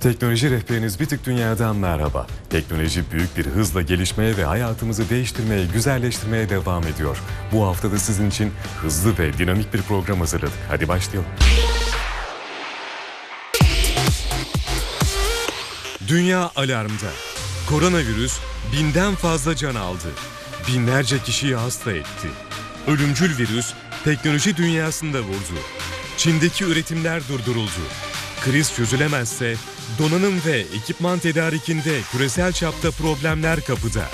Teknoloji rehberiniz Bitik Dünya'dan merhaba. Teknoloji büyük bir hızla gelişmeye ve hayatımızı değiştirmeye, güzelleştirmeye devam ediyor. Bu hafta da sizin için hızlı ve dinamik bir program hazırladık. Hadi başlayalım. Dünya alarmda. Koronavirüs binden fazla can aldı. Binlerce kişiyi hasta etti. Ölümcül virüs teknoloji dünyasında vurdu. Çin'deki üretimler durduruldu. Kriz çözülemezse donanım ve ekipman tedarikinde küresel çapta problemler kapıda.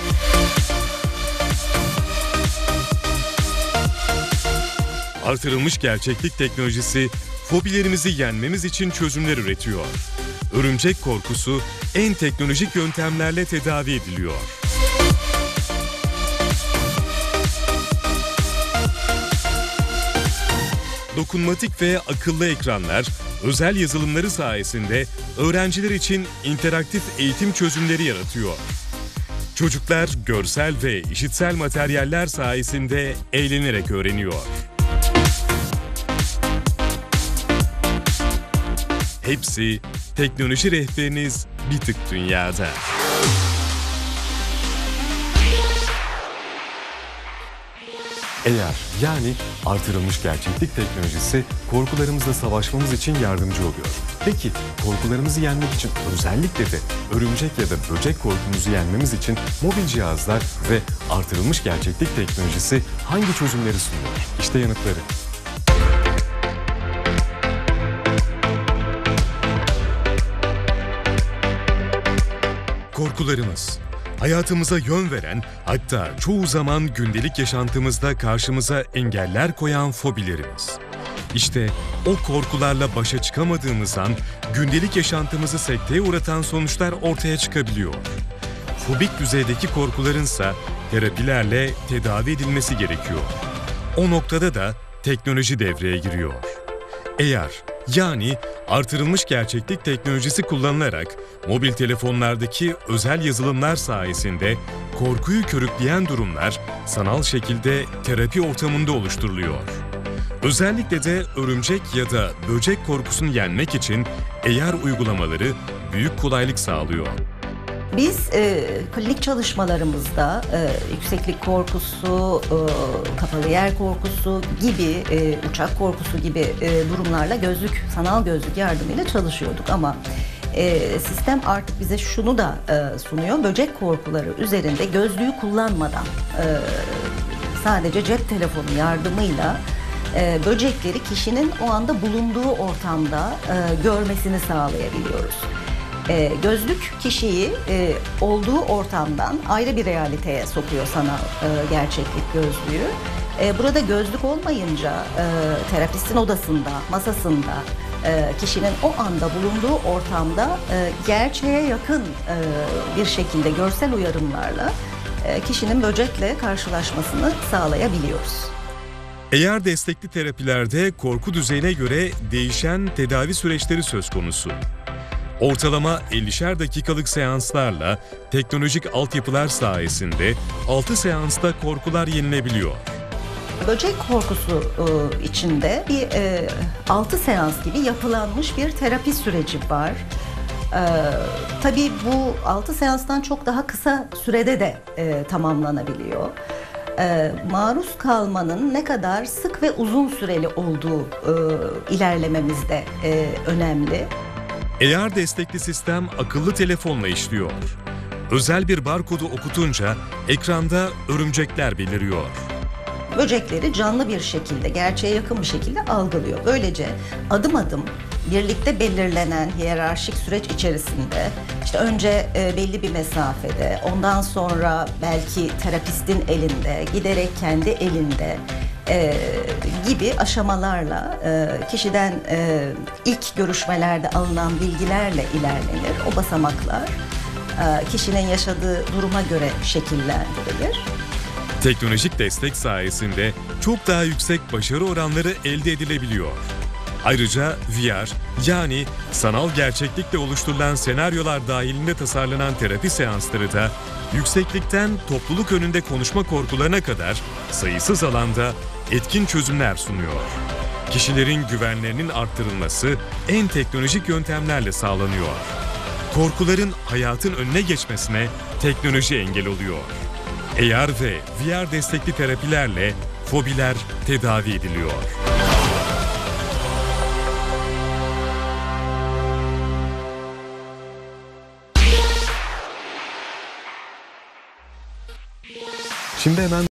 Artırılmış gerçeklik teknolojisi fobilerimizi yenmemiz için çözümler üretiyor. Örümcek korkusu en teknolojik yöntemlerle tedavi ediliyor. Dokunmatik ve akıllı ekranlar, özel yazılımları sayesinde öğrenciler için interaktif eğitim çözümleri yaratıyor. Çocuklar görsel ve işitsel materyaller sayesinde eğlenerek öğreniyor. Hepsi teknoloji rehberiniz bir tık dünyada. Eğer yani artırılmış gerçeklik teknolojisi korkularımızla savaşmamız için yardımcı oluyor. Peki korkularımızı yenmek için özellikle de örümcek ya da böcek korkumuzu yenmemiz için mobil cihazlar ve artırılmış gerçeklik teknolojisi hangi çözümleri sunuyor? İşte yanıtları. Korkularımız hayatımıza yön veren hatta çoğu zaman gündelik yaşantımızda karşımıza engeller koyan fobilerimiz. İşte o korkularla başa çıkamadığımız an gündelik yaşantımızı sekteye uğratan sonuçlar ortaya çıkabiliyor. Fobik düzeydeki korkularınsa terapilerle tedavi edilmesi gerekiyor. O noktada da teknoloji devreye giriyor. Eğer yani artırılmış gerçeklik teknolojisi kullanılarak mobil telefonlardaki özel yazılımlar sayesinde korkuyu körükleyen durumlar sanal şekilde terapi ortamında oluşturuluyor. Özellikle de örümcek ya da böcek korkusunu yenmek için eğer uygulamaları büyük kolaylık sağlıyor. Biz e, klinik çalışmalarımızda e, yükseklik korkusu, e, kapalı yer korkusu gibi, e, uçak korkusu gibi e, durumlarla gözlük, sanal gözlük yardımıyla çalışıyorduk ama e, sistem artık bize şunu da e, sunuyor. Böcek korkuları üzerinde gözlüğü kullanmadan e, sadece cep telefonu yardımıyla e, böcekleri kişinin o anda bulunduğu ortamda e, görmesini sağlayabiliyoruz. E, gözlük kişiyi e, olduğu ortamdan ayrı bir realiteye sokuyor sanal e, gerçeklik gözlüğü. E, burada gözlük olmayınca e, terapistin odasında, masasında e, kişinin o anda bulunduğu ortamda e, gerçeğe yakın e, bir şekilde görsel uyarımlarla e, kişinin böcekle karşılaşmasını sağlayabiliyoruz. Eğer destekli terapilerde korku düzeyine göre değişen tedavi süreçleri söz konusu. Ortalama 50'şer dakikalık seanslarla teknolojik altyapılar sayesinde 6 seansta korkular yenilebiliyor. Böcek korkusu e, içinde bir e, 6 seans gibi yapılanmış bir terapi süreci var. E, tabii bu 6 seanstan çok daha kısa sürede de e, tamamlanabiliyor. Maruz kalmanın ne kadar sık ve uzun süreli olduğu ilerlememizde e, önemli. Eğer destekli sistem akıllı telefonla işliyor. Özel bir barkodu okutunca ekranda örümcekler beliriyor. böcekleri canlı bir şekilde, gerçeğe yakın bir şekilde algılıyor. Böylece adım adım birlikte belirlenen hiyerarşik süreç içerisinde işte önce e, belli bir mesafede, ondan sonra belki terapistin elinde, giderek kendi elinde e, gibi aşamalarla e, kişiden e, ilk görüşmelerde alınan bilgilerle ilerlenir. O basamaklar e, kişinin yaşadığı duruma göre şekillendirilir. Teknolojik destek sayesinde çok daha yüksek başarı oranları elde edilebiliyor. Ayrıca VR yani sanal gerçeklikle oluşturulan senaryolar dahilinde tasarlanan terapi seansları da yükseklikten topluluk önünde konuşma korkularına kadar sayısız alanda etkin çözümler sunuyor. Kişilerin güvenlerinin arttırılması en teknolojik yöntemlerle sağlanıyor. Korkuların hayatın önüne geçmesine teknoloji engel oluyor. AR ve VR destekli terapilerle fobiler tedavi ediliyor. Şimdi hemen